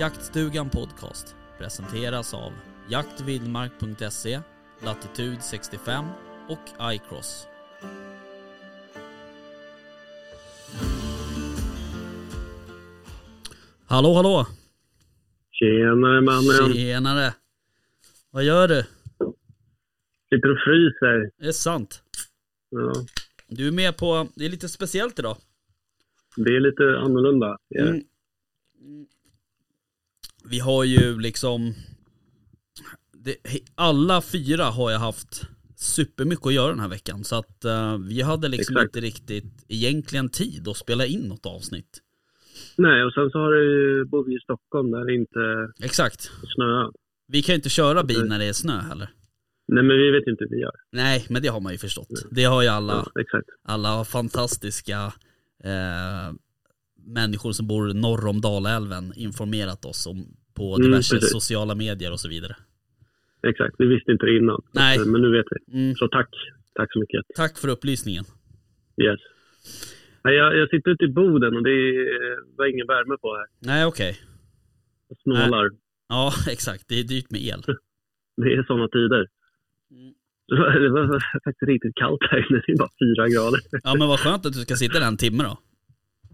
Jaktstugan Podcast presenteras av jaktvildmark.se, Latitude 65 och iCross. Hallå hallå! Tjenare mannen. Tjenare! Vad gör du? Sitter och fryser. Det är sant. Ja, Du är med på, det är lite speciellt idag. det är lite annorlunda. Ja. Mm. Vi har ju liksom det, Alla fyra har jag haft supermycket att göra den här veckan så att eh, vi hade liksom Exakt. inte riktigt egentligen tid att spela in något avsnitt. Nej, och sen så har du ju, bor vi i Stockholm där det inte Exakt. snöar. Vi kan ju inte köra bil när det är snö heller. Nej, men vi vet inte hur vi gör. Nej, men det har man ju förstått. Det har ju alla, Ja, exakt. alla fantastiska eh, människor som bor norr om Dalälven informerat oss om på Mm, diverse precis. sociala medier och så vidare. Exakt. Vi visste inte det innan. Nej. Så, Men nu vet vi. Mm. Så tack. Tack så mycket. Tack för upplysningen. Yes. Nej, jag, jag sitter ute i Boden och det är, var ingen värme på här. Nej okej. Jag snålar. Ja exakt, det är dyrt med el. Det är sådana tider. Mm. Det var, det var faktiskt riktigt kallt här inne. Det är bara fyra grader. Ja men vad skönt att du ska sitta där en timme då.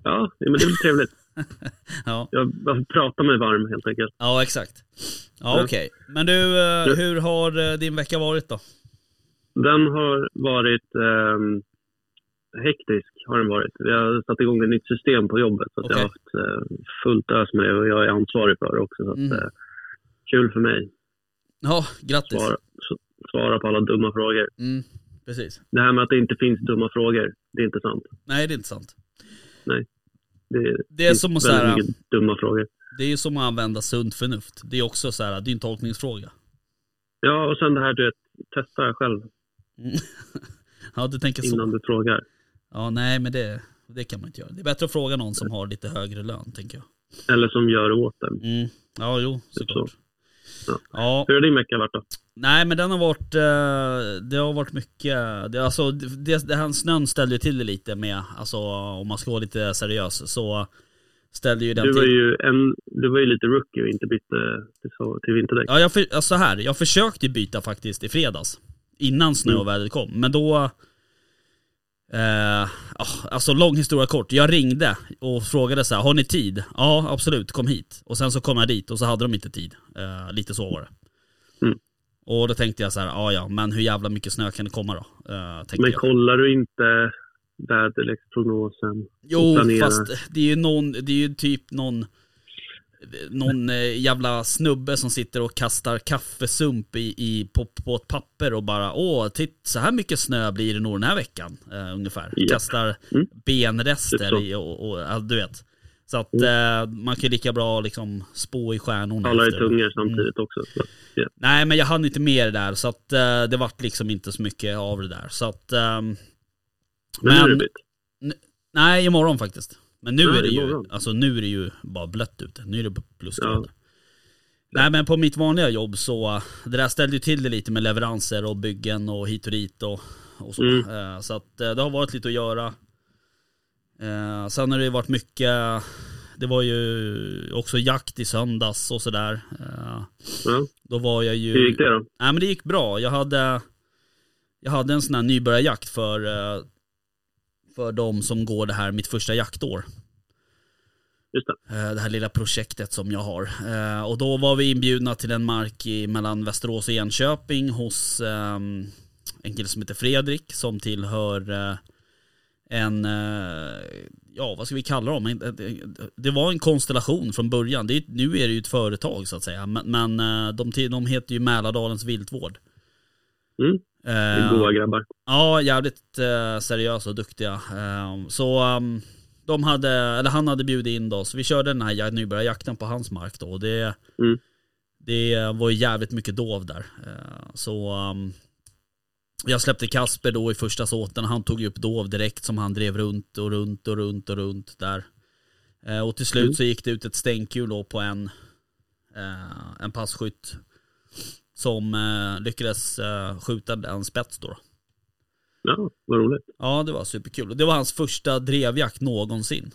Ja, men det är väl trevligt. Ja, Jag pratar mig varm helt enkelt. ja exakt. Ja Ja. okej. Men du, eh, hur har eh, din vecka varit då? Den har varit ehm, hektisk. Har den varit. Vi har satt igång ett nytt system på jobbet. Så att jag har haft eh, fullt ös med det och jag är ansvarig för det också. Så att, Mm. eh, kul för mig. Ja, grattis. Svara, svara på alla dumma frågor. Mm, precis. Det här med att det inte finns dumma frågor, det är inte sant. Nej det är inte sant. Det, Det är som att säga, dumma frågor. det är som att använda sunt förnuft. Det är också så här, det är en tolkningsfråga. Ja, och sen det här du vet, testa själv. Ja du tänker så. innan du frågar. Ja nej men det, det kan man inte göra. Det är bättre att fråga någon som har lite högre lön tänker jag. Eller som gör åt en. Mm. Ja jo, såklart. Ja. Ja, Hur har din vecka varit då? Nej men den har varit, eh, det har varit mycket, det, alltså det, det här snön ställde ju till det lite med, alltså om man ska vara lite seriös så ställde ju den Du var till. ju, en, du var ju lite rookie och inte bytte till, vinterdäck. Ja jag, för, alltså så här, jag försökte byta faktiskt i fredags. Innan snövädret kom, men då Eh, ja, alltså lång historia kort, jag ringde och frågade så här, har ni tid? Ja absolut, kom hit. Och sen så kom jag dit och så hade de inte tid. Eh, lite så var det. Mm. Och då tänkte jag så här, ja ja, men hur jävla mycket snö kan det komma då? Tänkte Men jag. kollar du inte väderleksprognosen? Jo, fast det är ju någon, det är ju typ någon någon eh, jävla snubbe som sitter och kastar kaffesump i, i, på, på ett papper och bara åh, titt, så här mycket snö blir det nog den här veckan eh, ungefär. Japp. Kastar Mm. benrester Typ i och, och ja, du vet. Så att eh, man kan ju lika bra liksom spå i stjärnorna. Talar i tungor Mm. samtidigt också. Så, ja. Nej men jag hann inte med det där så att eh, det vart liksom inte så mycket av det där. Så att ehm, Men, nu är det men- bytt. Nej, imorgon faktiskt. Men nu Ja, är det ju, imorgon. alltså nu är det ju bara blött ute. Nu är det plusgrader. Ja. Nej men på mitt vanliga jobb så, det där ställde ju till det lite med leveranser och byggen och hit och dit och, och så. Mm. Eh, Så att eh, det har varit lite att göra. Eh, Sen har det ju varit mycket, det var ju också jakt i söndags och sådär. Eh, Ja. Då var jag ju... Hur gick det då? Nej men det gick bra. Jag hade, jag hade en sån här nybörjarjakt för, eh, för de som går det här mitt första jaktår. Just det. Eh, Det här lilla projektet som jag har. Eh, Och då var vi inbjudna till en mark i, mellan Västerås och Enköping hos ehm, en kille som heter Fredrik som tillhör en, eh, ja vad ska vi kalla dem? Det- Det var en konstellation från början. Det är, nu är det ju ett företag så att säga. Men, men eh, de, de heter ju Mälardalens viltvård. Mm. Det är Eh, goa grabbar. Ja, jävligt seriösa och duktiga. Så ehm, de hade, eller han hade bjudit in då, så vi körde den här nybörjarjakten på hans mark då. Och det, Mm. det var jävligt mycket dov där. Så um, jag släppte Kasper då i första såten han tog upp dov direkt som han drev runt och runt och runt och runt där. Eh, Och till slut Mm. så gick det ut ett stänkhjul då på en, eh, en passkytt som eh, lyckades eh, skjuta en spets då. Ja, vad roligt. Ja, det var superkul. Det var hans första drevjakt någonsin.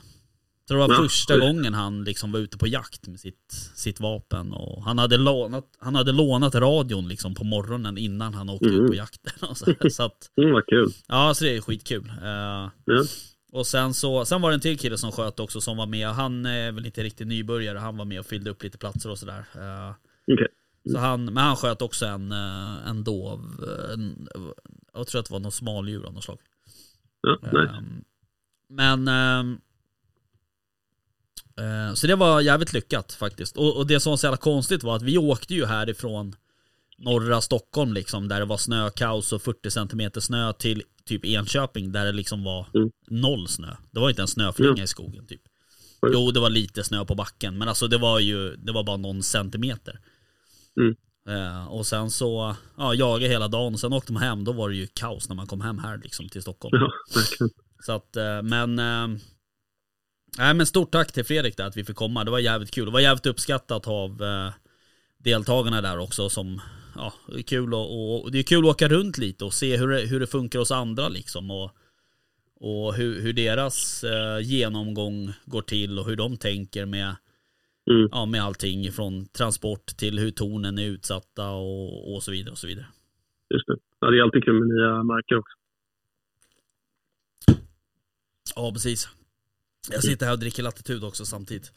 Så det var Ja, första gången han liksom var ute på jakt med sitt, sitt vapen. Och han, hade lånat, han hade lånat radion liksom på morgonen innan han åkte Mm. ut på jakten. Och så, så att, Mm, vad kul. ja, så det är skitkul. Eh, Ja. och sen så, sen var det en till kille som sköt också som var med. Han är väl inte riktigt nybörjare. Han var med och fyllde upp lite platser och sådär. Eh, Okej. så han, men han sköt också en, eh, en dov. En, jag tror att det var någon smaldjur av något slag. Ja. Ehm, Men eh, Så det var jävligt lyckat faktiskt. Och, det som var så jävla konstigt var att vi åkte ju härifrån norra Stockholm liksom där det var snökaos och 40 cm snö till typ Enköping där det liksom var Mm. noll snö. Det var inte en snöflinga Ja. i skogen typ. Jo, det var lite snö på backen men alltså det var ju, det var bara någon centimeter. Mm. Eh, och sen så, ja, jagade hela dagen och sen åkte man hem, då var det ju kaos när man kom hem här liksom till Stockholm. Så att, eh, men... Nej men stort tack till Fredrik där att vi fick komma. Det var jävligt kul. Det var jävligt uppskattat av eh, deltagarna där också som... Ja, det är kul och, och det är kul att åka runt lite och se hur det, hur det funkar hos andra liksom. Och, och hur, hur deras eh, genomgång går till och hur de tänker med, Mm. ja, med allting från transport till hur tornen är utsatta och, och så vidare och så vidare. Just det. Ja, det är alltid kul med nya marker också. Ja precis. Jag sitter här och dricker latitud också samtidigt.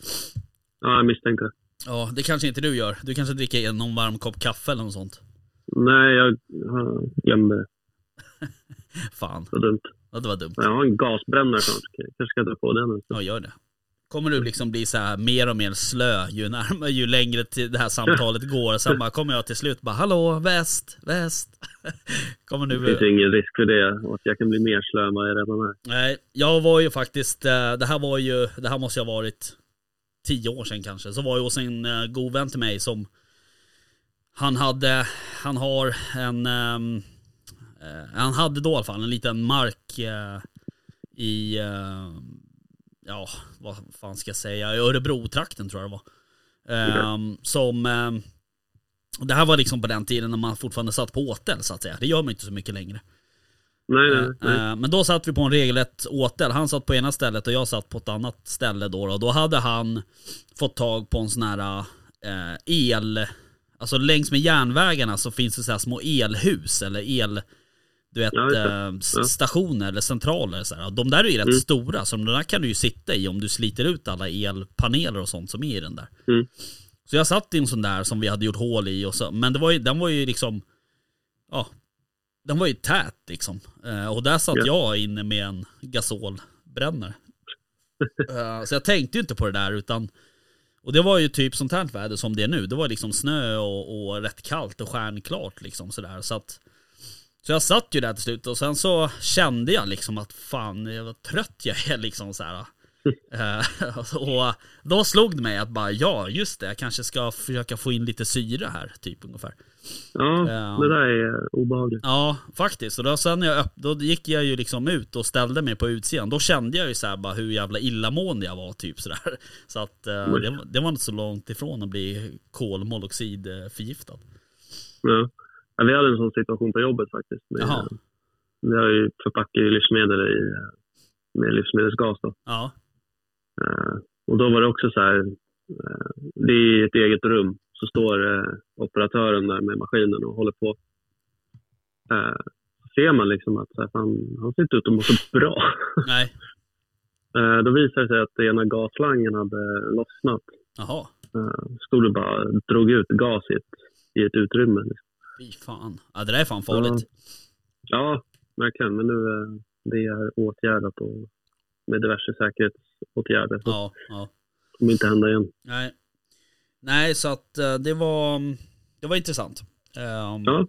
Ja, jag misstänkte det. Ja, det kanske inte du gör. Du kanske dricker någon varm kopp kaffe eller något sånt. Nej, jag ja, glömde det. Fan, Så dumt. ja, det var dumt. Jag har en gasbrännare snart. Kanske ska ta på den. Ja, gör det. Kommer du liksom bli så här mer och mer slö ju närmare, ju längre till det här samtalet går. Sen bara kommer jag till slut bara hallå, väst, väst. Kommer Det finns ingen risk för det. Och att jag kan bli mer slö än vad jag redan är. Nej, jag var ju faktiskt, eh, det här var ju, det här måste ju ha varit tio år sedan kanske. Så var jag hos en eh, god vän till mig som han hade, han har en, ehm, eh, han hade då i alla fall en liten mark i, eh, ja vad fan ska jag säga, Örebro-trakten tror jag det var. Ehm, Som, ehm, det här var liksom på den tiden när man fortfarande satt på åtel så att säga. Det gör man inte så mycket längre. Nej, nej, nej. Eh, Men då satt vi på en regelrätt åtel. Han satt på ena stället och jag satt på ett annat ställe då. Och då hade han fått tag på en sån här eh, el... Alltså längs med järnvägarna så finns det så här små elhus eller el... Du vet, Ja, eh, Ja. stationer eller centraler. Så här. De där är ju rätt Mm. stora, så de där kan du ju sitta i om du sliter ut alla elpaneler och sånt som är i den där. Mm. Så jag satt i en sån där som vi hade gjort hål i och så, men det var ju, den var ju liksom, ja, den var ju tät liksom. Eh, och där satt Ja. jag inne med en gasolbrännare. Eh, så jag tänkte ju inte på det där utan, och det var ju typ sånt här väder som det är nu. Det var liksom snö och, och rätt kallt och stjärnklart liksom sådär. Så att, så jag satt ju där till slut och sen så kände jag liksom att fan vad trött jag är liksom så här. Eh, och då slog det mig att bara ja just det, jag kanske ska försöka få in lite syre här typ ungefär. Ja, Ja. det där är obehagligt. Ja, faktiskt. Och då, sen jag då gick jag ju liksom ut och ställde mig på utsidan. Då kände jag ju så här bara hur jävla illamående jag var typ sådär. Så att Oj. det, var- det var inte så långt ifrån att bli kolmonoxidförgiftad. Ja. Ja, vi hade en sån situation på jobbet faktiskt. Med, Jaha. Vi har ju förpackar ju livsmedel i, med livsmedelsgas. Då. Ja, Eh, och då var det också så här, eh, det är ett eget rum. Så står eh, operatören där med maskinen och håller på. Så ser man liksom att så här, fan, han ser inte ut att må så bra. nej, då visade det sig att ena gasslangen hade lossnat. jaha. Stod det bara drog ut gas i ett, i ett utrymme. Liksom. Fy fan. Ja, det där är fan farligt. Ja, verkligen. Men nu eh, det är åtgärdat och med diverse säkerhetsåtgärder. Så Ja, ja. det kommer inte hända igen. Nej. Nej, så att eh, det var, det var intressant. Ehm, Ja.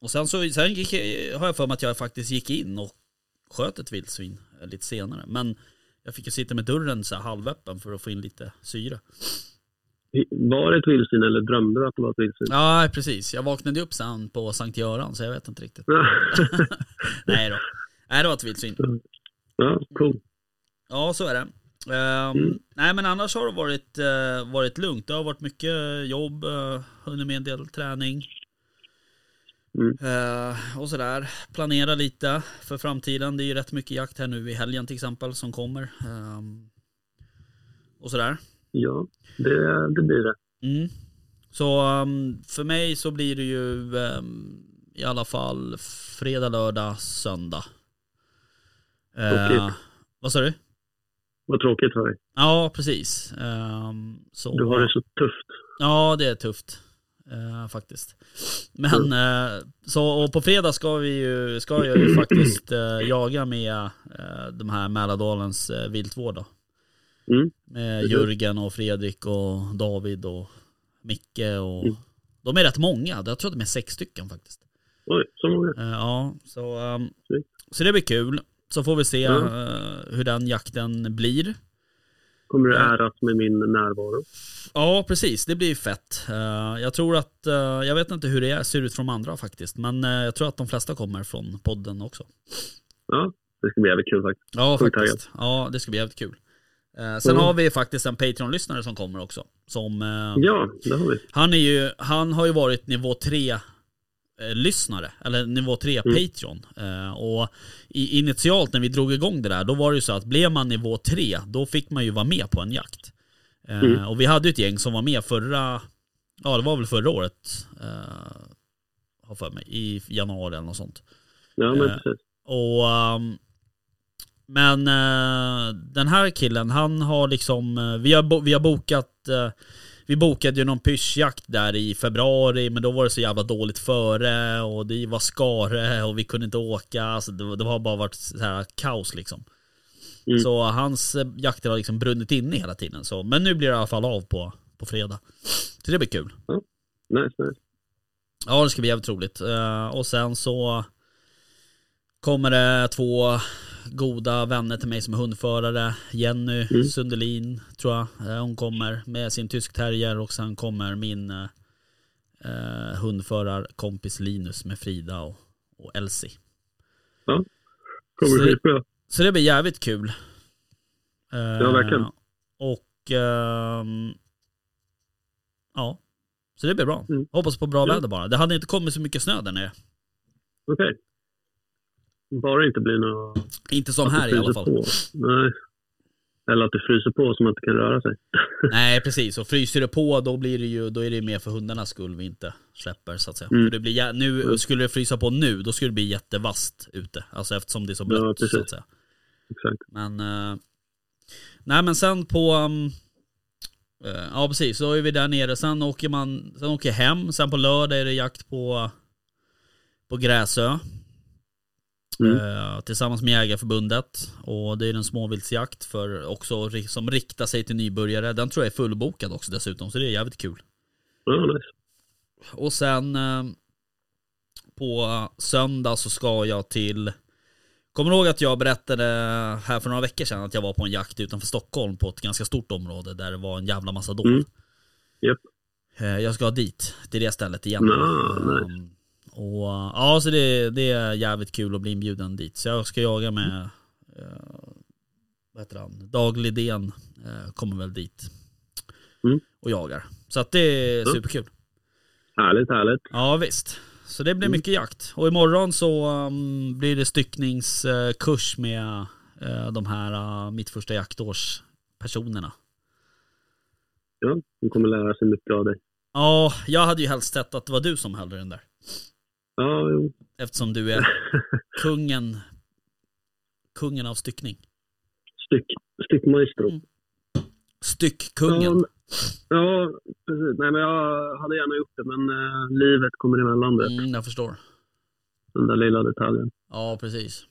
Och sen så sen gick, har jag för mig att jag faktiskt gick in och sköt ett vildsvin eh, lite senare. Men Jag fick ju sitta med dörren så halvöppen för att få in lite syre. Var det ett vildsvin eller drömde du att det var ett vildsvin? Ja, precis. Jag vaknade upp sen på Sankt Göran så jag vet inte riktigt. Nej då. Nej, det var ett vildsvin. ja, cool. Ja, så är det. Ehm, Mm. Nej, men annars har det varit, eh, varit lugnt. Det har varit mycket jobb, uh, hunnit med en del träning. Mm. Eh, och sådär. Planera lite för framtiden. Det är ju rätt mycket jakt här nu i helgen till exempel som kommer. Ehm, och sådär. Ja, det, det blir det. Mm. Så um, för mig så blir det ju um, i alla fall fredag, lördag, söndag. Eh, Tråkigt. vad sa du? Vad tråkigt för dig. Ja, precis. Ehm, så, Du har det så tufft. Ja, det är tufft. eh, faktiskt. Men eh, så, och på fredag ska vi ju, ska jag ju faktiskt jaga med de här Mälardalens viltvård då. Mm. Med Jörgen och Fredrik och David och Micke och Mm. de är rätt många. Jag tror att de är sex stycken faktiskt. Oj, så många. Eh, ja, så, Snyggt. så det blir kul. Så får vi se eh, hur den jakten blir. Kommer du Ja. äras med min närvaro? Ja, precis. Det blir fett. Eh, jag tror att, eh, jag vet inte hur det är, ser ut från andra faktiskt. Men eh, jag tror att de flesta kommer från podden också. Ja, det ska bli jävligt kul faktiskt. Ja, faktiskt. Ja, det ska bli jävligt kul. Eh, sen Mm. har vi faktiskt en Patreon-lyssnare som kommer också. Som, eh, Ja, det har vi. han, är ju, han har ju varit nivå 3 eh, lyssnare, eller nivå 3 Mm. Patreon. Eh, och i, initialt när vi drog igång det där, då var det ju så att blev man nivå 3, då fick man ju vara med på en jakt. Eh, Mm. Och vi hade ju ett gäng som var med förra, ja det var väl förra året, eh, har för mig, i januari eller något sånt. Ja, men precis. Och ehm, men eh, den här killen, han har liksom, eh, vi har, vi har bokat, eh, vi bokade ju någon pyschjakt där i februari, men då var det så jävla dåligt före och det var skare och vi kunde inte åka, alltså det, det har bara varit så här kaos liksom. Mm. Så hans eh, jakter har liksom brunnit inne hela tiden. Så, men nu blir det i alla fall av på, på fredag. Så det blir kul. Nice, nice. Ja, det ska bli jävligt roligt. Eh, och sen så kommer det två goda vänner till mig som är hundförare. Jenny Mm. Sundelin tror jag. Eh, hon kommer med sin tysk terrier och sen kommer min eh, eh, hundförarkompis Linus med Frida och, och Elsie. Kommer Så- det. Så det blir jävligt kul. Eh, Ja, verkligen. Och ehm, ja, så det blir bra. Mm. Hoppas på bra Ja. väder bara. Det hade inte kommit så mycket snö där nere. Okej. Bara det inte blir något... Inte som att det här i alla fall. På. Nej. Eller att det fryser på så man inte kan röra sig. Nej precis, och fryser det på då blir det ju, då är det mer för hundarnas skull vi inte släpper så att säga. Mm. För det blir, nu, Mm. skulle det frysa på nu, då skulle det bli jättevast ute. Alltså eftersom det är så Ja, blött så precis. att säga. Exakt. Men, eh, nej men sen på, um, eh, ja precis, så är vi där nere. Sen åker man, sen åker jag hem. Sen på lördag är det jakt på, på Gräsö. Mm. Eh, tillsammans med Jägarförbundet. Och det är en småviltsjakt för också som riktar sig till nybörjare. Den tror jag är fullbokad också dessutom, så det är jävligt kul. Nice. Och sen eh, på söndag så ska jag till Kommer du ihåg att jag berättade här för några veckor sedan att jag var på en jakt utanför Stockholm på ett ganska stort område där det var en jävla massa dov. Mm. Japp. Eh, Jag ska dit, till det stället igen. Ja, nice. Och ja, så det, det är jävligt kul att bli inbjuden dit. Så jag ska jaga med, uh, vad heter han, Dag Lidén eh, kommer väl dit. Mm. Och jagar. Så att det är Ja. superkul. Härligt, härligt. Ja visst. Så det blir Mm. mycket jakt. Och imorgon så um, blir det styckningskurs med eh, de här uh, mitt första jaktårs personerna. Ja, de kommer lära sig mycket av dig. Ja, jag hade ju helst sett att det var du som höll den där. Ja, jo. Eftersom du är kungen, kungen av styckning. Styck, styckmaestro. Mm. Styckkungen. Ja, ja, precis. Nej, men jag hade gärna gjort det, men eh, livet kommer emellan det. Mm, jag förstår. Den där lilla detaljen. Ja, precis.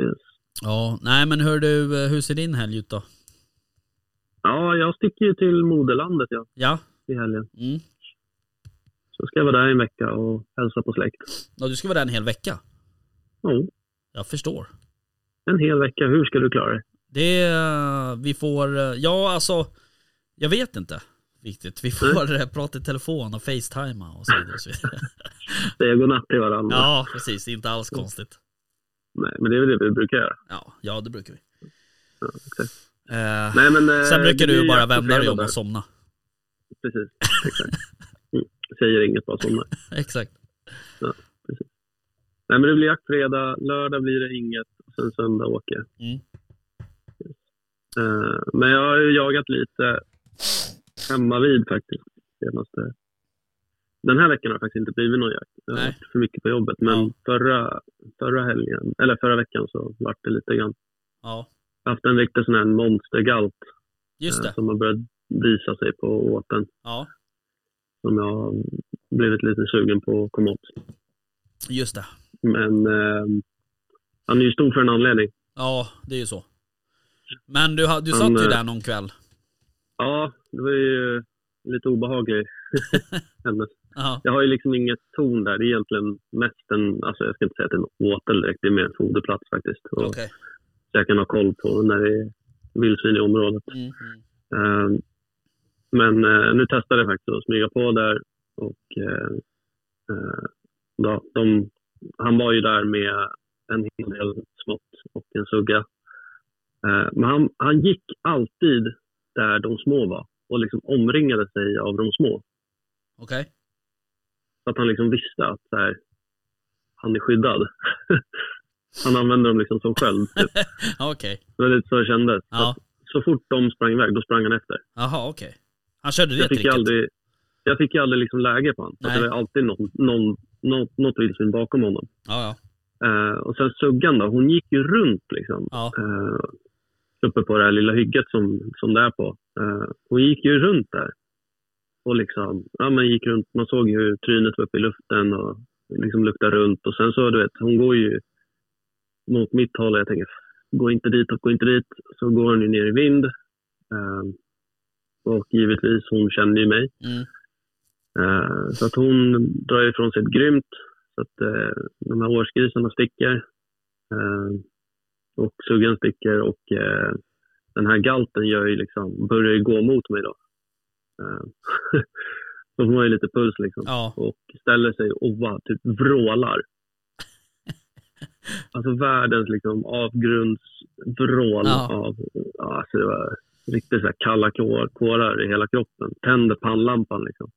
Yes. Ja, nej men hör du, eh, hur ser din helg ut då? Ja, jag sticker ju till moderlandet ja, Ja? i helgen. Mm. Så ska jag vara där en vecka och hälsa på släkt. Ja, du ska vara där en hel vecka? Ja, Jag förstår. en hel vecka. Hur ska du klara dig? Det, är- vi får, eh, ja alltså, jag vet inte riktigt. Vi får eh, prata i telefon och facetima och så vidare. Och så vidare. Säga godnatt till varandra. Ja, precis. Inte alls konstigt. Nej, men det är väl det vi brukar göra. Ja, ja det brukar vi. Ja, exakt. Eh, Nej, men, eh, sen brukar det du bara vända dig om och somna. Precis, exakt. Säger inget, bara somnar. Exakt. Nej, men det blir jakt fredag, lördag blir det inget, och sen söndag åker jag. Mm. Eh, men jag har ju jagat lite hemma vid faktiskt. Senaste. Den här veckan har det faktiskt inte blivit någon jakt. Jag har varit för mycket på jobbet. Men Ja. förra, förra helgen, eller förra veckan så vart det lite grann. Ja, Jag har haft en riktig sån här monstergalt just eh, det. som har börjat visa sig på åten. Ja, Som jag blivit lite sugen på att komma åt. just det. Men eh, han är ju stor för en anledning. Ja, det är ju så. Men du, du Han, satt ju eh, där någon kväll. Ja, det var ju lite obehaglig händelse. Ja, Jag har ju liksom inget torn där. Det är egentligen mest en, alltså jag ska inte säga att det är något åtel direkt, det är mer en foderplats faktiskt. Och okej. Så jag kan ha koll på när det är vildsvin i området. Mm, mm. Eh, men eh, nu testade jag faktiskt att smyga på där och eh, eh, ja, de, han var ju där med en hel del smått och en sugga. Eh, men han, han gick alltid där de små var och liksom omringade sig av de små. Okej. Så att han liksom visste att så här, han är skyddad. han använde dem liksom som sköld. Typ. Okej. Det var lite så det kändes. Så, Ja. att, så fort de sprang iväg, då sprang han efter. Jaha, okej. Han körde det Jag fick tricket. aldrig, jag fick aldrig liksom läge på honom. Nej. det var alltid någon, någon, något, något vildsvin bakom honom. Ja, ja. Eh, och sen suggan då, hon gick ju runt liksom. Ja. Eh, uppe på det här lilla hygget som, som det är på. Eh, hon gick ju runt där. Och liksom, ja men gick runt, man såg ju hur trynet var uppe i luften och liksom luktade runt. Och sen så, du vet, hon går ju mot mitt håll och jag tänker, gå inte dit och gå inte dit. Så går hon ju ner i vind. Och givetvis, hon kände ju mig. Mm. Eh, så att hon drar ifrån sig ett grymt. Så att eh, de här årsgrisarna sticker. Eh, och suggan sticker och den här galten gör ju liksom, börjar ju gå mot mig då. Så hon har ju lite puls liksom. Ja. Och ställer sig och bara typ vrålar. Alltså världens liksom avgrundsvrål Ja. av, alltså det var riktigt så kalla kår, kårar i hela kroppen. Tänder pannlampan liksom.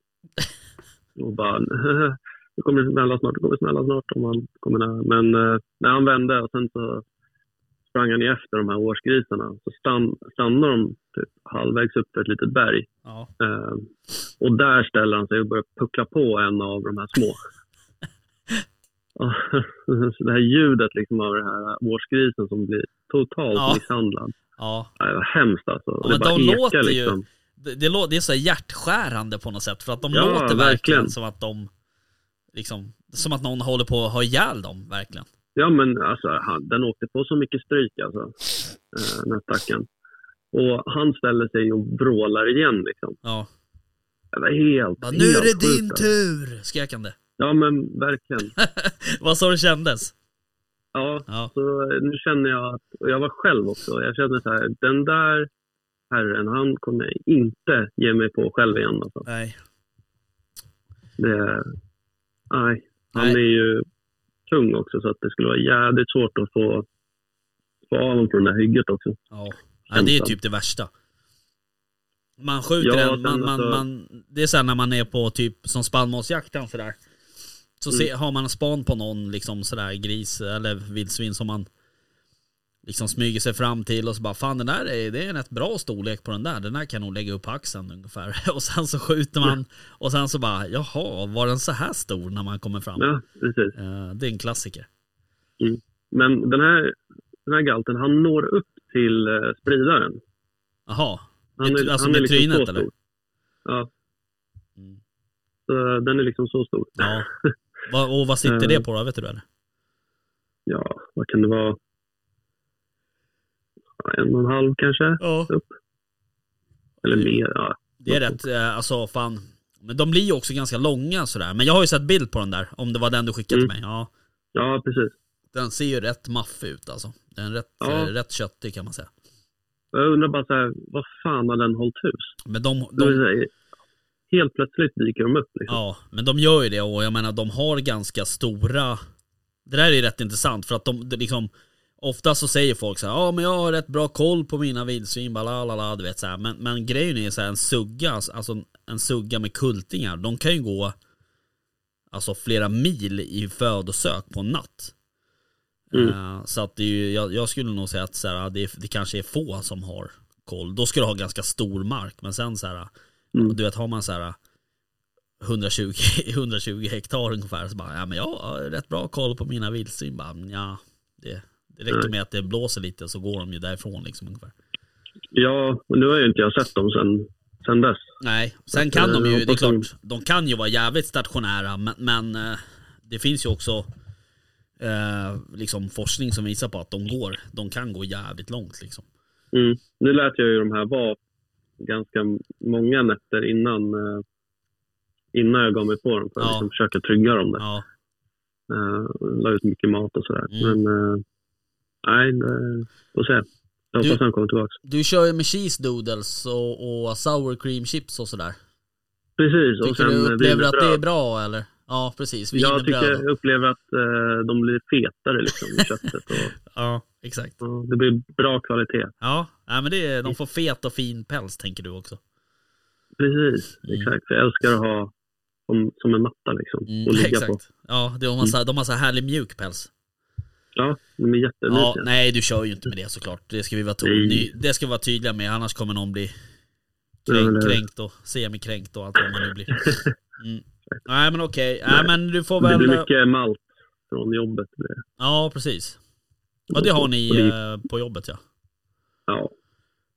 Och bara, det kommer smälla snart, det kommer smälla snart om han kommer nära. Men eh, när han vände och sen så sprang han efter de här årsgrisarna. Så stann, stannade de typ halvvägs upp för ett litet berg. Ja. Eh, och där ställer han sig och börjar puckla på en av de här små. Det här ljudet liksom av den här årsgrisen som blir totalt Ja. misshandlad. Ja. Ja, Det var hemskt alltså. Ja, det men bara de ekar låter ju- liksom. Det, det, det är så hjärtskärande på något sätt. För att de Ja, låter verkligen, verkligen. som att de liksom, som att någon håller på att ha ihjäl dem, verkligen. Ja men alltså han, den åkte på så mycket stryk alltså. Eh, den här stackaren. Och han ställer sig och vrålar igen liksom. Ja. Det var helt, Bara, helt nu är det sjukt, din alltså. tur! Skrek han det. Ja men verkligen. Vad så det kändes? Ja, Ja. så nu känner jag att, och jag var själv också, jag kände så här, den där herren, han kommer jag inte ge mig på själv igen alltså. Nej. Det, nej, han Nej. är ju tung också så att det skulle vara jävligt svårt att få, få av honom från det här hygget också. Ja. Nej, det är typ det värsta. Man skjuter Ja, den, man, man, alltså- man, det är såhär när man är på typ som spannmålsjakten sådär. Så Mm. se, har man en span på någon liksom sådär gris eller vildsvin som man liksom smyger sig fram till och så bara fan den där är, det är en rätt bra storlek på den där. Den där kan nog lägga upp på axeln ungefär. Och sen så skjuter man och sen så bara jaha, var den så här stor när man kommer fram? Ja, precis. Eh, det är en klassiker. Men den här, den här galten, han når upp till eh, spridaren. Jaha, Han Med- alltså med trynet, så eller? Ja, Mm. så den är liksom så stor. ja. Och vad sitter Eh. det på då, vet du det? Ja, vad kan det vara? En och en halv kanske? Ja. Eller mer? Ja. Det är rätt, eh, alltså fan. Men de blir ju också ganska långa sådär. Men jag har ju sett bild på den där, om det var den du skickade Mm. till mig. Ja. ja, precis. Den ser ju rätt maffig ut alltså. Den är rätt, Ja. eh, rätt köttig kan man säga. Jag undrar bara så här, vad fan har den hållit hus? Men de, de, Helt plötsligt dyker de upp liksom. ja, men de gör ju det och jag menar de har ganska stora Det där är ju rätt intressant för att de, liksom Ofta så säger folk så här, ja men jag har rätt bra koll på mina vildsvin, balalala, du vet så här. Men, men grejen är så här, en sugga, alltså en sugga med kultingar, de kan ju gå Alltså flera mil i födosök på en natt. Mm. Eh, så att det är ju, jag, jag skulle nog säga att så här, det, det kanske är få som har koll. Då ska du ha ganska stor mark, men sen så här, Mm. du vet har man så här 120, 120 hektar ungefär så bara, ja men jag har rätt bra koll på mina vildsvin. Bara, ja, det, det räcker Nej. med att det blåser lite så går de ju därifrån liksom ungefär. Ja, men nu har ju inte jag sett dem sen, sen dess. Nej, sen kan de eh, ju, det är de- klart, de kan ju vara jävligt stationära men, men eh, det finns ju också eh, liksom forskning som visar på att de går, de kan gå jävligt långt liksom. Mm. Nu lät jag ju de här vara ganska många nätter innan, eh, innan jag gav mig på dem för att Ja. liksom försöka trygga dem där. Ja, Uh, la ut mycket mat och sådär. Mm. Men eh, nej, det, får se. Jag hoppas Du- han kommer tillbaka. du kör ju med cheese doodles och, och sour cream chips och sådär. Precis. och Tycker sen du upplever att det är bra eller? Ja precis, Jag, tycker, jag upplever att eh, de blir fetare liksom i köttet. Och, Ja, exakt. och det blir bra kvalitet. Ja, nej, men det är, de får fet och fin päls tänker du också. Precis, Mm. exakt. Jag älskar att ha som, som en matta liksom. Mm, och ligga exakt. på. Ja, de har, så, de har så här härlig mjuk päls. Ja, de är jättemysiga. Ja, nej du kör ju inte med det såklart. Det ska vi vara, ny- det ska vi vara tydliga med, annars kommer någon bli Ja, kränk, eller hur? kränkt och semikränkt och allt vad man nu blir. Mm. Nej men okej, nej men du får Det väl... blir mycket malt från jobbet. Det. Ja precis. Ja det har ni det- eh, på jobbet ja. Ja,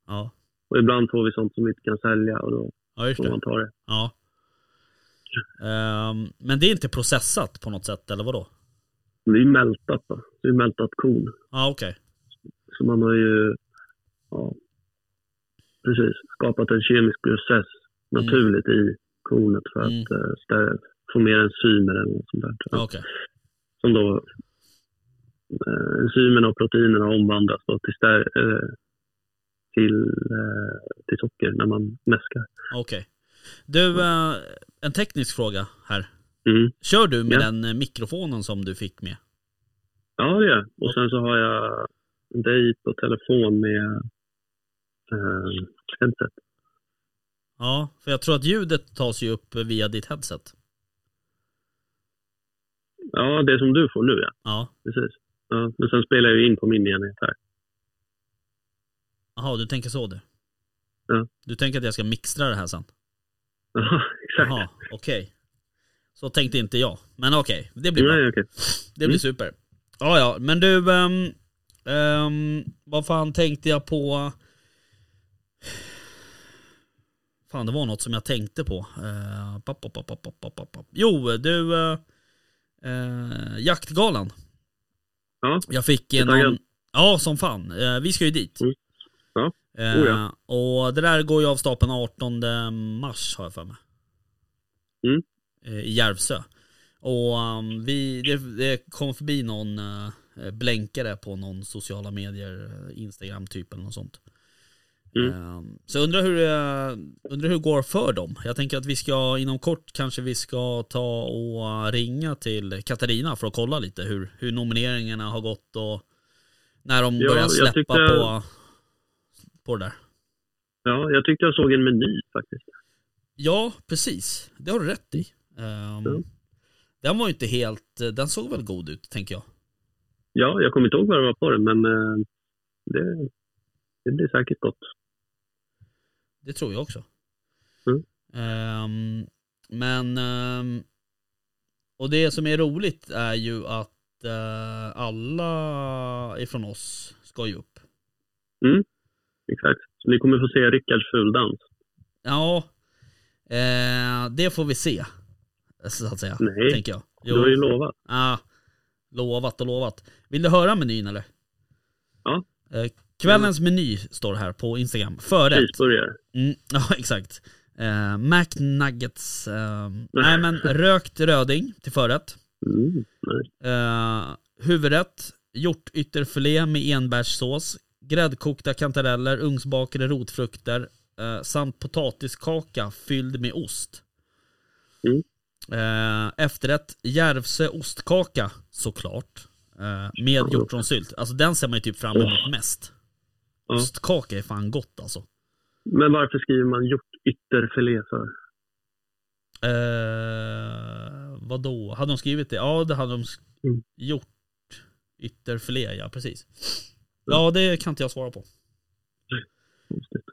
Ja, och ibland får vi sånt som vi inte kan sälja och då ja får man ta det. Ja. Ehm, men det är inte processat på något sätt eller vadå? Det är mältat va? Det är mältat korn. Ja okej. Så man har ju ja, precis, skapat en kemisk process naturligt i kornet för Mm. att eh, stä- få mer enzymer eller något sånt där. Ja, okej. Som då eh, enzymerna och proteinerna omvandlas då till, stär, eh, till, eh, till socker när man mäskar. Okej. Du, eh, en teknisk fråga här. Mm. Kör du med Ja. den eh, mikrofonen som du fick med? Ja, det gör jag. Och sen så har jag dig på telefon med eh, headset. Ja, för jag tror att ljudet tas ju upp via ditt headset. Ja, det som du får nu ja. Ja. Precis. Ja, men sen spelar jag ju in på min enhet här. Jaha, du tänker så du? Ja. Du tänker att jag ska mixtra det här sen? Ja, exakt. Jaha, okej. Så tänkte inte jag. Men okej, det blir bra. Nej, okej. Det blir super. Ja, ja, men du, ehm, ehm, vad fan tänkte jag på? Fan, det var något som jag tänkte på. Uh, pop, pop, pop, pop, pop, pop. Jo, du, uh, uh, Jaktgalan. Ja, Jag fick taggad? Ja, som fan. Eh, vi ska ju dit. Mm. Eh, Oh, ja. Och det där går ju av stapeln 18 mars har jag för mig. Mm. Eh, I Järvsö. Och um, vi, det, det kom förbi någon uh, blänkare på någon sociala medier, eh, Instagram typ eller något sånt. Mm. Eh, så undrar hur, det- undrar hur det går för dem. Jag tänker att vi ska inom kort kanske vi ska ta och uh, ringa till Katarina för att kolla lite hur, hur nomineringarna har gått och när de Ja, börjar släppa tyckte- på, på det där. ja, jag tyckte jag såg en meny faktiskt. Ja, precis. Det har du rätt i. Um, Ja. Den var ju inte helt, den såg väl god ut tänker jag. Ja, jag kommer inte ihåg vad det var på den, men eh, det, det blir säkert gott. Det tror jag också. Mm. Ehm, men, ehm, och det som är roligt är ju att eh, alla ifrån oss ska ju upp. Exakt. Så ni kommer få se Rickards fuldans. Ja, eh, det får vi se. Så att säga, Nej, tänker jag. Du har ju lovat. Ah, lovat och lovat. Vill du höra menyn eller? Ja. Eh, kvällens meny står här på Instagram. Förrätt. Cheeseburgare. Mm, ja, exakt. Eh, Mac Nuggets. Eh, nej men rökt röding till förrätt. Mm, nej. Eh, huvudrätt. Hjortytterfilé med enbärssås. Gräddkokta kantareller, ugnsbakade rotfrukter eh, samt potatiskaka fylld med ost. Mm. Eh, efterrätt Järvsö ostkaka såklart. Eh, med hjortronsylt. Alltså den ser man ju typ fram emot mest. Ja. Ostkaka är fan gott alltså. Men varför skriver man hjortytterfilé för? Eh, vadå? Hade de skrivit det? Ja, det hade de Mm. gjort. Ytterfilé, ja precis. Ja, det kan inte jag svara på.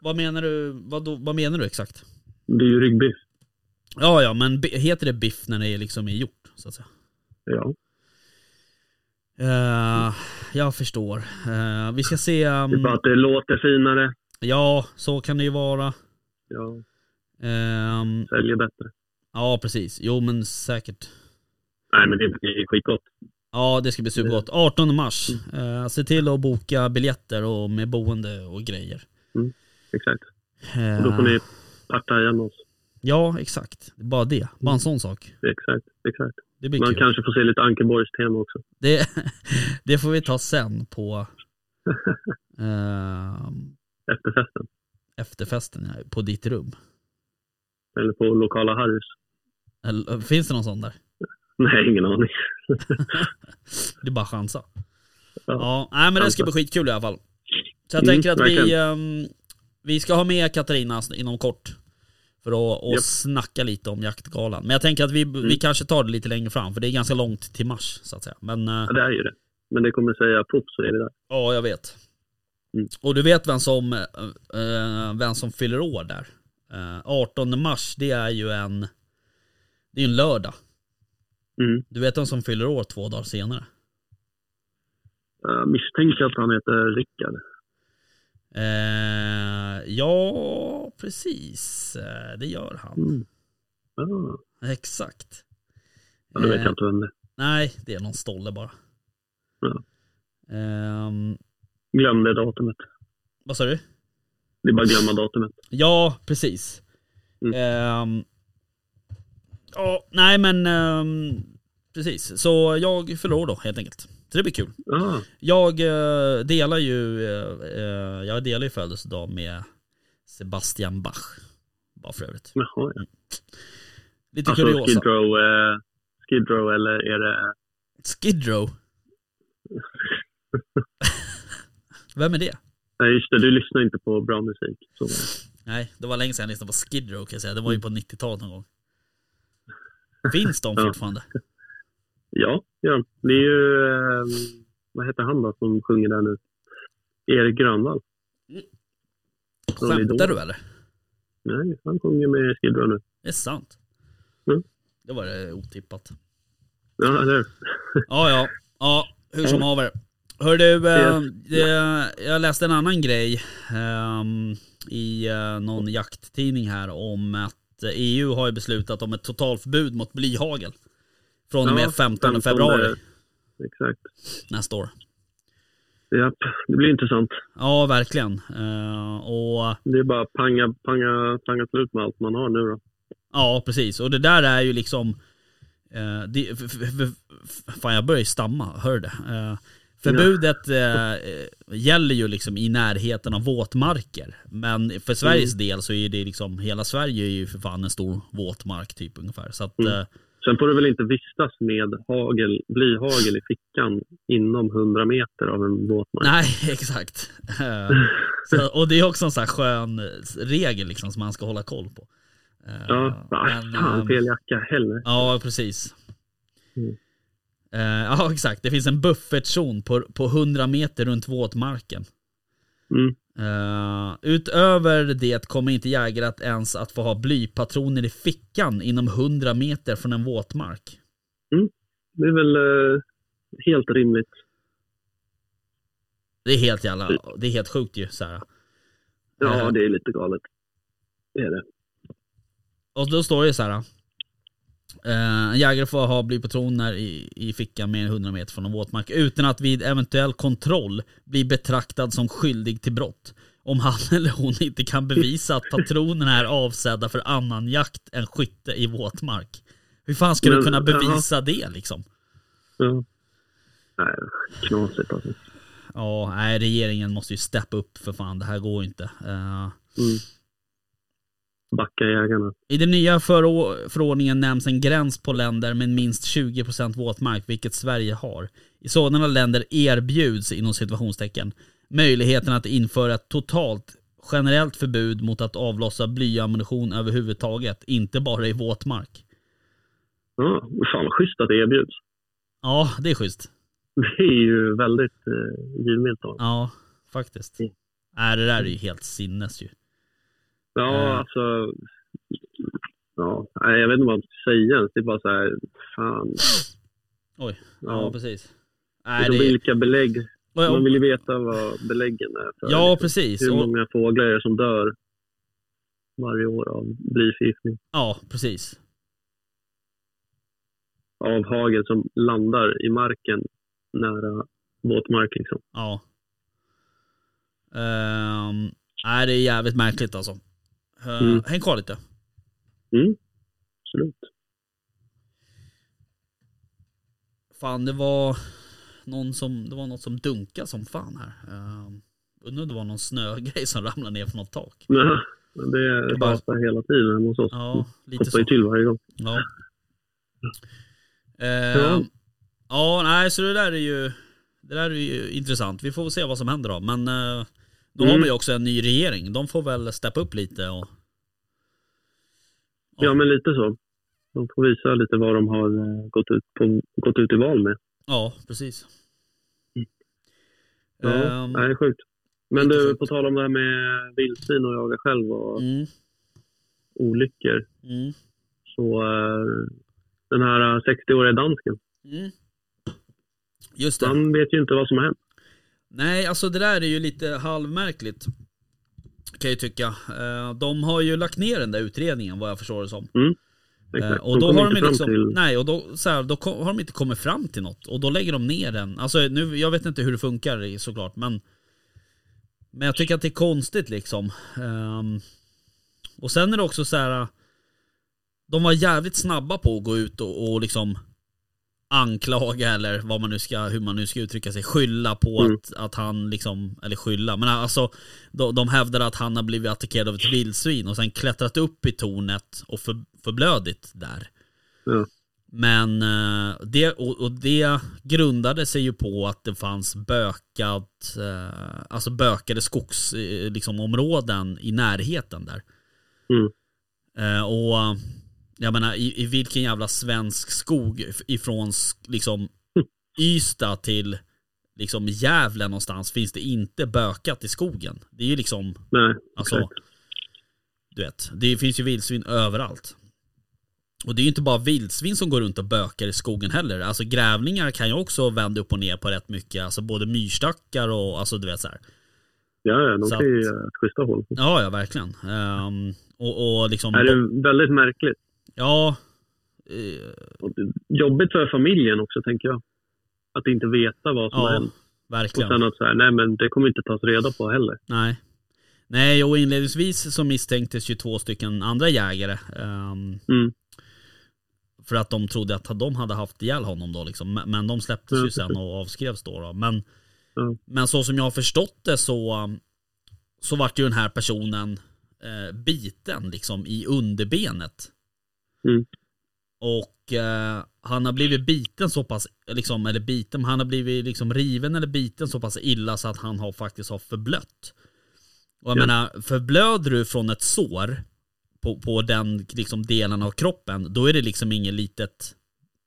Vad menar du, vad, då, vad menar du exakt? Det är ju ryggbiff. Ja, ja, men heter det biff när det är liksom är gjort, så att säga? Ja. Eh, jag förstår. Eh, vi ska se... Det är Um, bara att det låter finare. ja, så kan det ju vara. Ja, Ehm, säljer bättre. ja, precis. Jo, men säkert. Nej, men det är skitgott. Ja, det ska bli supergott. 18 mars. Eh, se till att boka biljetter och med boende och grejer. Exakt. Eh, Och då får ni partaja med oss. Ja, exakt. Bara det. Bara en sån sak. Exakt, exakt. Det blir Man kul. kanske får se lite Ankeborgs tema också. Det, det får vi ta sen på ehm, Efter festen. efterfesten ja, på ditt rum. Eller på lokala Harrys. Finns det någon sån där? Nej, ingen aning. Det är bara chansa. Ja. Ja, nej men det ska bli skitkul i alla fall. Så jag Mm, tänker att vi, ehm, vi ska ha med Katarina inom kort. För att och Japp. snacka lite om jaktgalan. Men jag tänker att vi, Mm. vi kanske tar det lite längre fram, för det är ganska långt till mars så att säga. Men eh, Ja, det är ju det. Men det kommer säga pop så är det där. ja, jag vet. Mm. Och du vet vem som, eh, vem som fyller år där? Eh, 18 mars, det är ju en, det är en lördag. Mm. Du vet vem som fyller år två dagar senare? Jag misstänker att han heter Rickard. Eh, ja, precis. Eh, det gör han. Mm. Ja, Exakt. ja, då vet Eh, jag inte vem det är. Nej, det är någon stolle bara. Ja. Ehm, Glömde datumet. vad sa du? Det är bara att glömma datumet. Ja, precis. Mm. Ehm, ja, nej men ehm, precis. Så jag förlorar då helt enkelt. Så det blir kul. Ja, Jag eh, delar ju eh, jag delar ju födelsedag med Sebastian Bach. Bara för övrigt. jaha. Ja. Lite Alltså kuriosa. Skid Row, eh, Skid Row eller är det... Skid Row. Vem är det? Nej just det, du lyssnar inte på bra musik. Så. Nej, det var länge sedan jag lyssnade på Skid Row kan jag säga. Det var ju på 90-talet någon gång. Finns de fortfarande? Ja, ja. Det är ju... Eh, vad heter han då som sjunger där nu? Erik Grönvall. Skämtar du eller? Nej, han sjunger med Row nu. Det är sant. Mm. Det var det otippat. Ja, eller hur? Ja, ja. Ja, hur som haver. Hör du, eh, det, jag läste en annan grej ehm, i eh, någon jakttidning här om att eh, EU har ju beslutat om ett totalförbud mot blyhagel. Från och med Ja, 15 februari Exakt. nästa år. Japp, det blir intressant. Ja, verkligen. Eh, och Det är bara att panga, panga, panga slut med allt man har nu då. Ja, precis. Och det där är ju liksom... Eh, det, f- f- f- fan, jag börjar ju stamma, hör du det? Eh, förbudet eh, gäller ju liksom i närheten av våtmarker. Men för Sveriges del så är det liksom, hela Sverige är ju för fan en stor våtmark typ ungefär. Så att, Mm. eh, Sen får du väl inte vistas med hagel, blyhagel i fickan inom 100 meter av en våtmark. nej, exakt. Eh, så, och det är också en sån här skön eh, regel liksom som man ska hålla koll på. Ja, men, fan fel jacka heller. Ja, precis. Mm. Eh, ja, exakt. Det finns en buffertzon på, på 100 meter runt våtmarken. Mm. Eh, utöver det kommer inte jägare att ens att få ha blypatroner i fickan inom 100 meter från en våtmark. Det är väl eh, helt rimligt. Det är helt jävla, det är helt sjukt ju. Så här. Ja, Eh, det är lite galet. Det är det. Och då står det så här. Eh, en jägare får ha blypatroner i, i fickan mer än 100 meter från en våtmark utan att vid eventuell kontroll bli betraktad som skyldig till brott. Om han eller hon inte kan bevisa att patronerna är avsedda för annan jakt än skytte i våtmark. Hur fan ska du Men, kunna jaha. bevisa det liksom? Ja. Nej, knasigt alltså. ja, nej regeringen måste ju steppa upp för fan, det här går ju inte. Eh, Mm. Backa jägarna. I den nya förordningen nämns en gräns på länder med minst 20% våtmark, vilket Sverige har. I sådana länder erbjuds, inom situationstecken, möjligheten att införa ett totalt generellt förbud mot att avlossa blyammunition överhuvudtaget, inte bara i våtmark. Ja, fan vad schysst att det erbjuds. Ja, det är schysst. Det är ju väldigt eh, givmilt av Ja, faktiskt. Mm. Äh, det där är ju helt sinnes ju. Ja, Eh. alltså. Ja, nej, jag vet inte vad man ska säga. Det är bara så här, fan. Oj, ja, Ja. precis. Nej, det... Vilka belägg? och- Man vill ju veta vad beläggen är för. Ja, precis. Hur Och, många fåglar är det som dör varje år av blyförgiftning? ja, precis. Av hagel som landar i marken nära våtmark liksom. Ja. Ehm, nej, det är jävligt märkligt alltså. Uh, Mm. Häng kvar lite. Mm, absolut. Fan, det var någon som, det var något som dunkade som fan här. Uh, undrar om det var någon snögrej som ramlade ner från något tak. Ja, men det Det bara- rasar hela tiden hos oss. Ja, lite Hoppar ju så. till varje gång. Ja. Ehm, ja, nej, så det där är ju, det där är ju intressant. Vi får se vad som händer då. Men uh, då har Mm. man ju också en ny regering. De får väl steppa upp lite och Ja, men lite så. De får visa lite vad de har eh, gått ut, på, gått ut i val med. ja, precis. Ja, Ehm, nej, det är sjukt. Men du, sjukt. på tal om det här med vildsvin och jaga själv och mm, olyckor. mm, Så eh, den här 60-åriga dansken, mm. Just det. han vet ju inte vad som har hänt. Nej, alltså det där är ju lite halvmärkligt. Kan jag tycka. Eh, De har ju lagt ner den där utredningen vad jag förstår det som. Exakt. Eh, Och då kom har de liksom, till- nej och då, så här, då har de inte kommit fram till något. Och då lägger de ner den. Alltså nu, jag vet inte hur det funkar såklart men Men jag tycker att det är konstigt liksom. Ehm, och sen är det också så här. De var jävligt snabba på att gå ut och, och liksom anklaga eller vad man nu ska, hur man nu ska uttrycka sig, skylla på Mm. att, att han liksom, eller skylla, men alltså de, de hävdar att han har blivit attackerad av ett vildsvin och sen klättrat upp i tornet och för, förblödit där. Ja. Men eh, det, och, och det grundade sig ju på att det fanns bökat, eh, alltså bökade skogs, eh, liksom, i närheten där. Mm. Och jag menar i, i vilken jävla svensk skog if- ifrån liksom Ystad till liksom Gävle någonstans finns det inte bökat i skogen. Det är ju liksom, Nej, alltså, exakt. du vet, det finns ju vildsvin överallt. Och det är ju inte bara vildsvin som går runt och bökar i skogen heller. Alltså grävlingar kan ju också vända upp och ner på rätt mycket. Alltså både myrstackar och alltså du vet så här. Ja, ja, de Så kan ju att- schyssta hål. Ja, ja verkligen. Ehm, och, och liksom, Det är väldigt märkligt. Ja. Och Jobbigt för familjen också, tänker jag. Att inte veta vad som har ja, hänt. Och verkligen. sen att så här, nej men det kommer inte tas reda på heller. Nej. Nej, och inledningsvis så misstänktes ju två stycken andra jägare. ehm, Mm. för att de trodde att de hade haft ihjäl honom då liksom. Men- Men de släpptes Ja, ju sen och avskrevs då. då. Men, Ja. men så som jag har förstått det så, så vart ju den här personen eh, biten liksom i underbenet. Mm. Och eh, han har blivit biten så pass, liksom, eller biten, han har blivit liksom riven eller biten så pass illa så att han har faktiskt har förblött. Och jag Ja. menar, förblöder du från ett sår på, på den liksom, delen av kroppen, då är det liksom inget litet,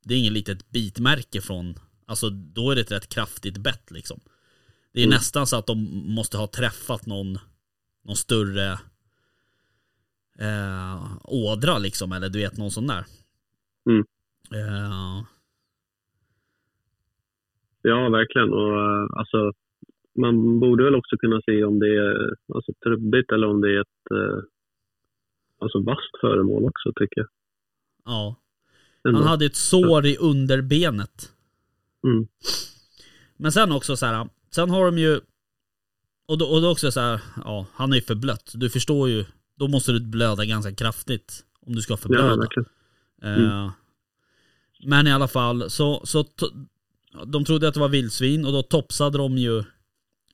det är inget litet bitmärke från, alltså då är det ett rätt kraftigt bett liksom. Det är Mm. nästan så att de måste ha träffat någon, någon större eh, ådra liksom, eller du vet någon sån där. Mm. Eh, Ja, verkligen. Och eh, alltså, man borde väl också kunna se om det är alltså, trubbigt eller om det är ett eh, alltså, vasst föremål också, tycker jag. ja. Ändå. Han hade ett sår i underbenet. Mm. Men sen också så här, sen har de ju, och då, och då också så här, ja, han är ju förblött. Du förstår ju, då måste du blöda ganska kraftigt om du ska Ja, förblöda. verkligen. Eh, Men i alla fall, så, så de trodde att det var vildsvin och då topsade de ju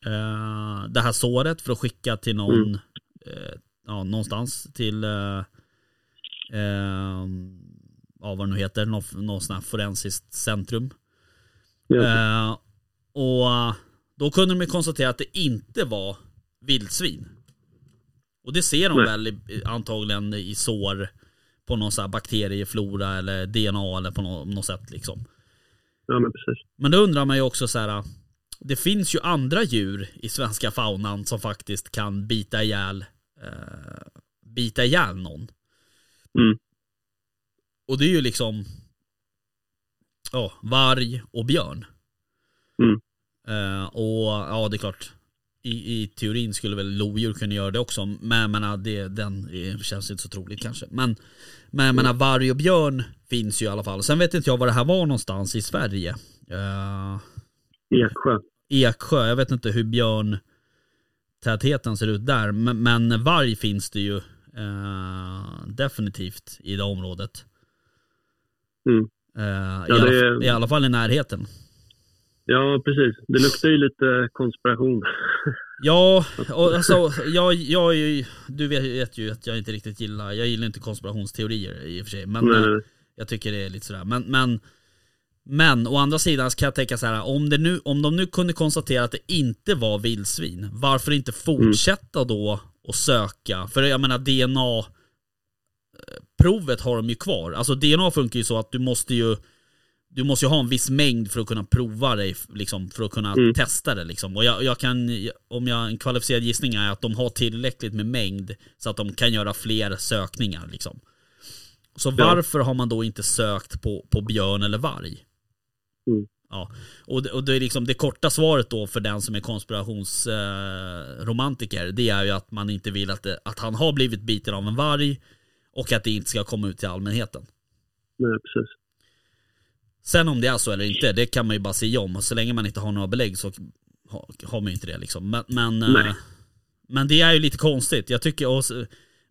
eh, det här såret för att skicka till någon, Mm. eh, ja, någonstans till, eh, eh, ja, vad det nu heter, någon, någon sån här forensiskt centrum. Ja. Eh, och eh, då kunde de ju konstatera att det inte var vildsvin. Och det ser de Nej. väl i, antagligen i sår på någon sån här bakterieflora eller DNA eller på något, något sätt liksom. ja, men precis. Men då undrar man ju också så här. Det finns ju andra djur i svenska faunan som faktiskt kan bita ihjäl, eh, bita ihjäl någon. Mm. Och det är ju liksom ja, varg och björn. Mm. Eh, och ja, det är klart. I, I teorin skulle väl lodjur kunna göra det också. Men jag menar, det, den känns inte så troligt kanske. Men, men jag menar, varg och björn finns ju i alla fall. Sen vet inte jag var det här var någonstans i Sverige. Eh, Eksjö. Eksjö, jag vet inte hur björntätheten ser ut där. Men, men varg finns det ju eh, definitivt i det området. Mm. Eh, Ja, i, alla, det- I alla fall i närheten. Ja, precis. Det luktar ju lite konspiration. Ja, och alltså, jag, jag är ju, du vet ju att jag inte riktigt gillar, jag gillar inte konspirationsteorier i och för sig. Men Nej, eh, jag tycker det är lite sådär. Men, men, men å andra sidan kan jag tänka så här, om, det nu, om de nu kunde konstatera att det inte var vildsvin, varför inte fortsätta då och söka? För jag menar DNA eh, provet har de ju kvar. Alltså DNA funkar ju så att du måste ju du måste ju ha en viss mängd för att kunna prova dig, liksom, för att kunna Mm. testa det. Liksom. Och jag, jag kan, om jag, en kvalificerad gissning är att de har tillräckligt med mängd så att de kan göra fler sökningar. Liksom. Så Ja. varför har man då inte sökt på, på björn eller varg? Mm. Ja. Och, det, och det, är liksom, det korta svaret då för den som är konspirationsromantiker, eh, det är ju att man inte vill att, det, att han har blivit biten av en varg och att det inte ska komma ut till allmänheten. Nej, precis. Sen om det är så eller inte, det kan man ju bara säga om. Så länge man inte har några belägg så ha- har man ju inte det liksom. Men, men, eh, men det är ju lite konstigt. Jag tycker, och,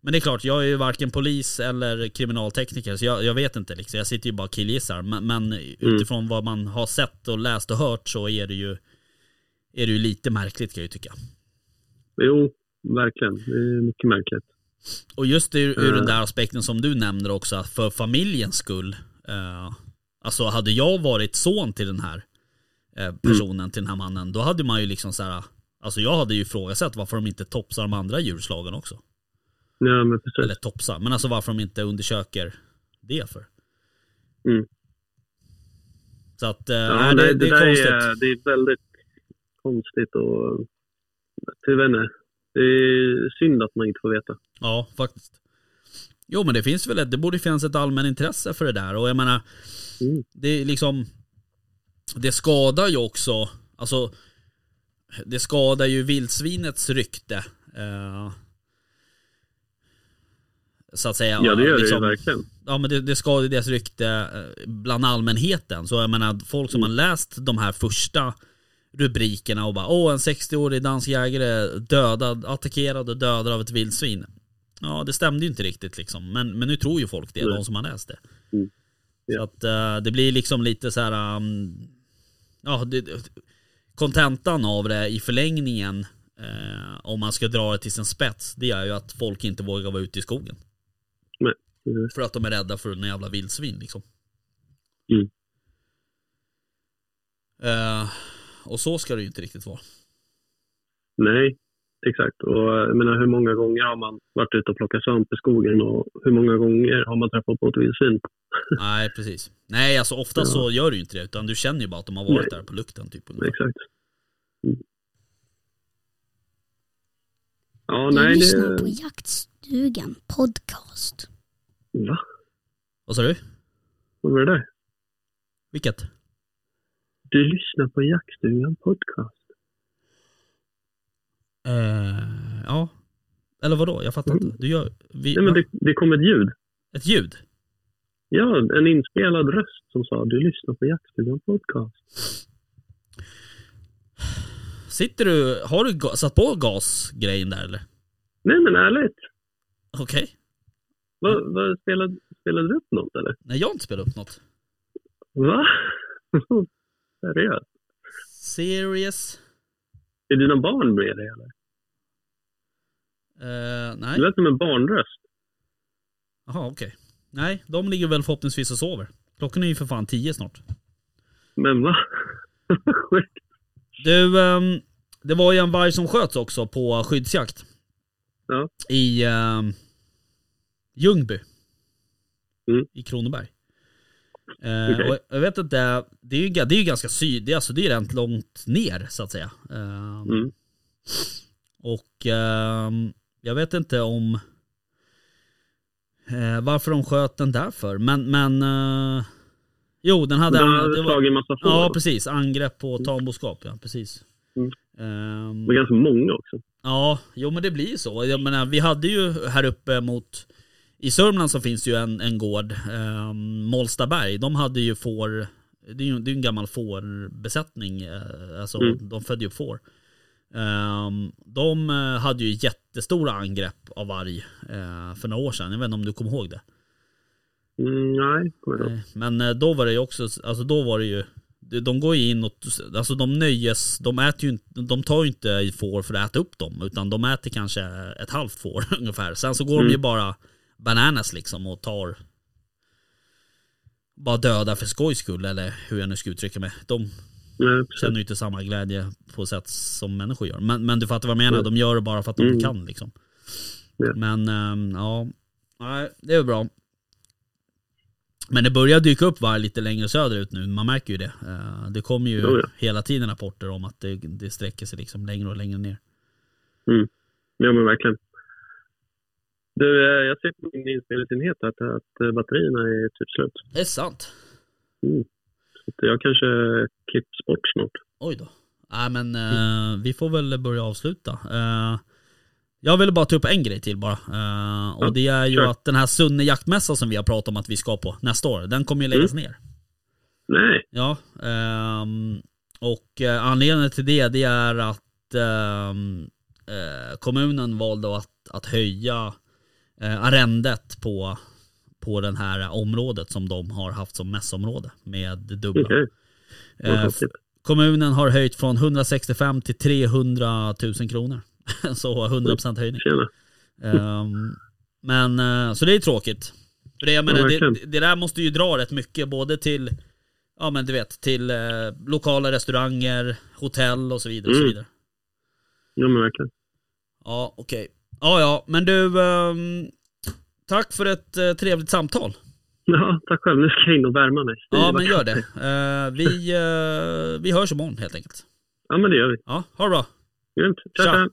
men det är klart, jag är ju varken polis eller kriminaltekniker så jag, jag vet inte liksom. Jag sitter ju bara och killgissar. Men, men utifrån vad man har sett och läst och hört så är det ju, är det ju lite märkligt kan jag ju tycka. Jo, verkligen. Det är mycket märkligt. Och just ur, ur Mm. den där aspekten som du nämner också, för familjens skull. Eh, alltså hade jag varit son till den här eh, personen, till den här mannen, då hade man ju liksom så här. Alltså jag hade ju ifrågasatt varför de inte topsar de andra djurslagen också. Ja, men precis. Eller topsar, men alltså varför de inte undersöker det för. Mm. Så att, eh, Ja, nej, nej, det, det är konstigt. Är, det är väldigt konstigt och... Jag vet inte. Det är synd att man inte får veta. Ja, faktiskt. Jo men det finns väl ett, det borde finnas ett allmänintresse för det där och jag menar Mm. Det är liksom Det skadar ju också Alltså Det skadar ju vildsvinets rykte eh, Så att säga Ja, det gör liksom, det ju verkligen. Ja men det, det skadar deras rykte eh, bland allmänheten Så jag menar folk som Mm. har läst de här första rubrikerna och bara Åh en 60-årig dansk jägare dödad, attackerad och dödad av ett vildsvin Ja det stämde ju inte riktigt liksom Men, men nu tror ju folk det, Nej. de som har läst det Mm. Så att eh, det blir liksom lite så här. um, ja, det, kontentan av det i förlängningen eh, om man ska dra det till sin spets, det är ju att folk inte vågar vara ute i skogen. Nej, precis. För att de är rädda för en jävla vildsvin liksom. Mm. Eh, och så ska det ju inte riktigt vara. Nej, exakt. Och jag menar, hur många gånger har man varit ute och plockat svamp i skogen och hur många gånger har man träffat på ett vildsvin? Nej, precis. Nej, alltså ofta Ja. så gör du inte det, utan du känner ju bara att de har varit Nej. där på lukten typ. ungefär. Exakt. Mm. Ja, Du nej, lyssnar på det... Jaktstugan podcast. Va? Vad sa du? Vad var det där? Vilket? Du lyssnar på Jaktstugan podcast. Eh, ja. Eller vadå? Jag fattar inte. Du gör... Vi, Nej, men va? det, det kom ett ljud. Ett ljud? Ja, en inspelad röst som sa du lyssnar på Jaktstugan podcast. Sitter du, har du satt på gasgrejen där eller? Nej, men ärligt. Okej. Vad, vad spelade, spelade du upp något eller? Nej jag har inte spelat upp något. Va? Seriöst? Serious? Är dina barn med dig eller? Eh, nej. Det lät som en barnröst. Jaha, okej. Nej, de ligger väl förhoppningsvis och sover. Klockan är ju för fan tio snart. Men va? Sjukt. Du, ehm, det var ju en varg som sköts också på skyddsjakt. Ja. I um, Ljungby. Mm. I Kronoberg. Eh, Okej. och jag vet inte, det är ju, det är ju ganska syd, alltså, det är rent långt ner så att säga. Ehm, Mm. Och ehm, jag vet inte om eh, varför de sköt den där för. Men, men eh, jo den hade... Den hade slagit en massa får. Ja precis, angrepp på tamboskap ja precis. Mm. Ehm, Det var ganska många också. ja, jo men det blir ju så. Jag menar, vi hade ju här uppe mot i Sörmland så finns det ju en, en gård, um, Molstaberg, de hade ju får, det är ju det är en gammal fårbesättning, eh, alltså Mm. de födde ju upp får. Ehm, de eh, hade ju jättestora angrepp av varg eh, för några år sedan, jag vet inte om du kommer ihåg det? Mm, nej, kommer. Eh, Men eh, då var det ju också, alltså då var det ju de- de går ju in och, alltså de nöjes, de äter ju inte, de tar ju inte får för att äta upp dem utan de äter kanske ett halvt får ungefär. Sen så går de Mm. ju bara bananas liksom och tar bara döda för skojs skull eller hur jag nu ska uttrycka mig. De Nej, känner ju inte samma glädje på sätt som människor gör. Men, men du fattar vad jag menar, Mm. de gör det bara för att de Mm. kan liksom. Ja. Men ehm, ja, nej, det är bra. Men det börjar dyka upp varg lite längre söderut nu, man märker ju det. Eh, Det kommer ju Jo, ja. hela tiden rapporter om att det, det sträcker sig liksom längre och längre ner. Ja, men verkligen. Du, eh, jag ser på min inspelningsenhet att, att eh, batterierna är typ slut. Det är sant. Så att jag kanske klipps bort snart. Oj då. Nej men eh, vi får väl börja avsluta. Eh, jag ville bara ta upp en grej till bara. Eh, och Ja, det är ju kör. att den här Sunne jaktmässan som vi har pratat om att vi ska på nästa år, den kommer ju läggas ner. Nej, Ja, ehm, och eh, anledningen till det, det är att ehm, eh, kommunen valde att, att höja eh, arrendet på, på det här området som de har haft som mässområde med dubbla. Vad Eh, kommunen har höjt från 165 till 300 000 kronor. så 100% höjning. Tjena. Ehm, men eh, så det är tråkigt. För det, jag Ja, menar, det, verkligen. det där måste ju dra rätt mycket både till Ja men du vet till eh, lokala restauranger, hotell och så vidare. Och så Mm. vidare. Ja, men verkligen. Ja okej. Ja ja men du ehm, Tack för ett eh, trevligt samtal. Ja, tack själv. Nu ska jag in och värma mig. Ja men gör det. Eh, vi, eh, vi hörs imorgon helt enkelt. Ja, men det gör vi. Ja, ha det bra. Grymt. Tja, Tja. tja.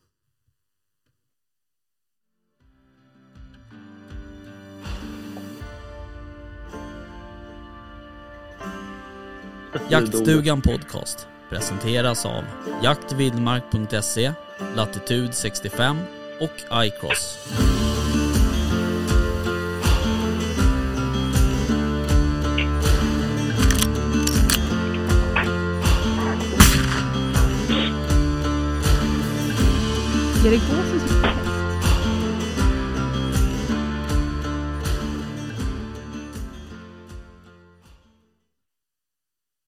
Jaktstugan Podcast presenteras av jaktvildmark.se, Latitude 65 och iCross. Är det gåsen som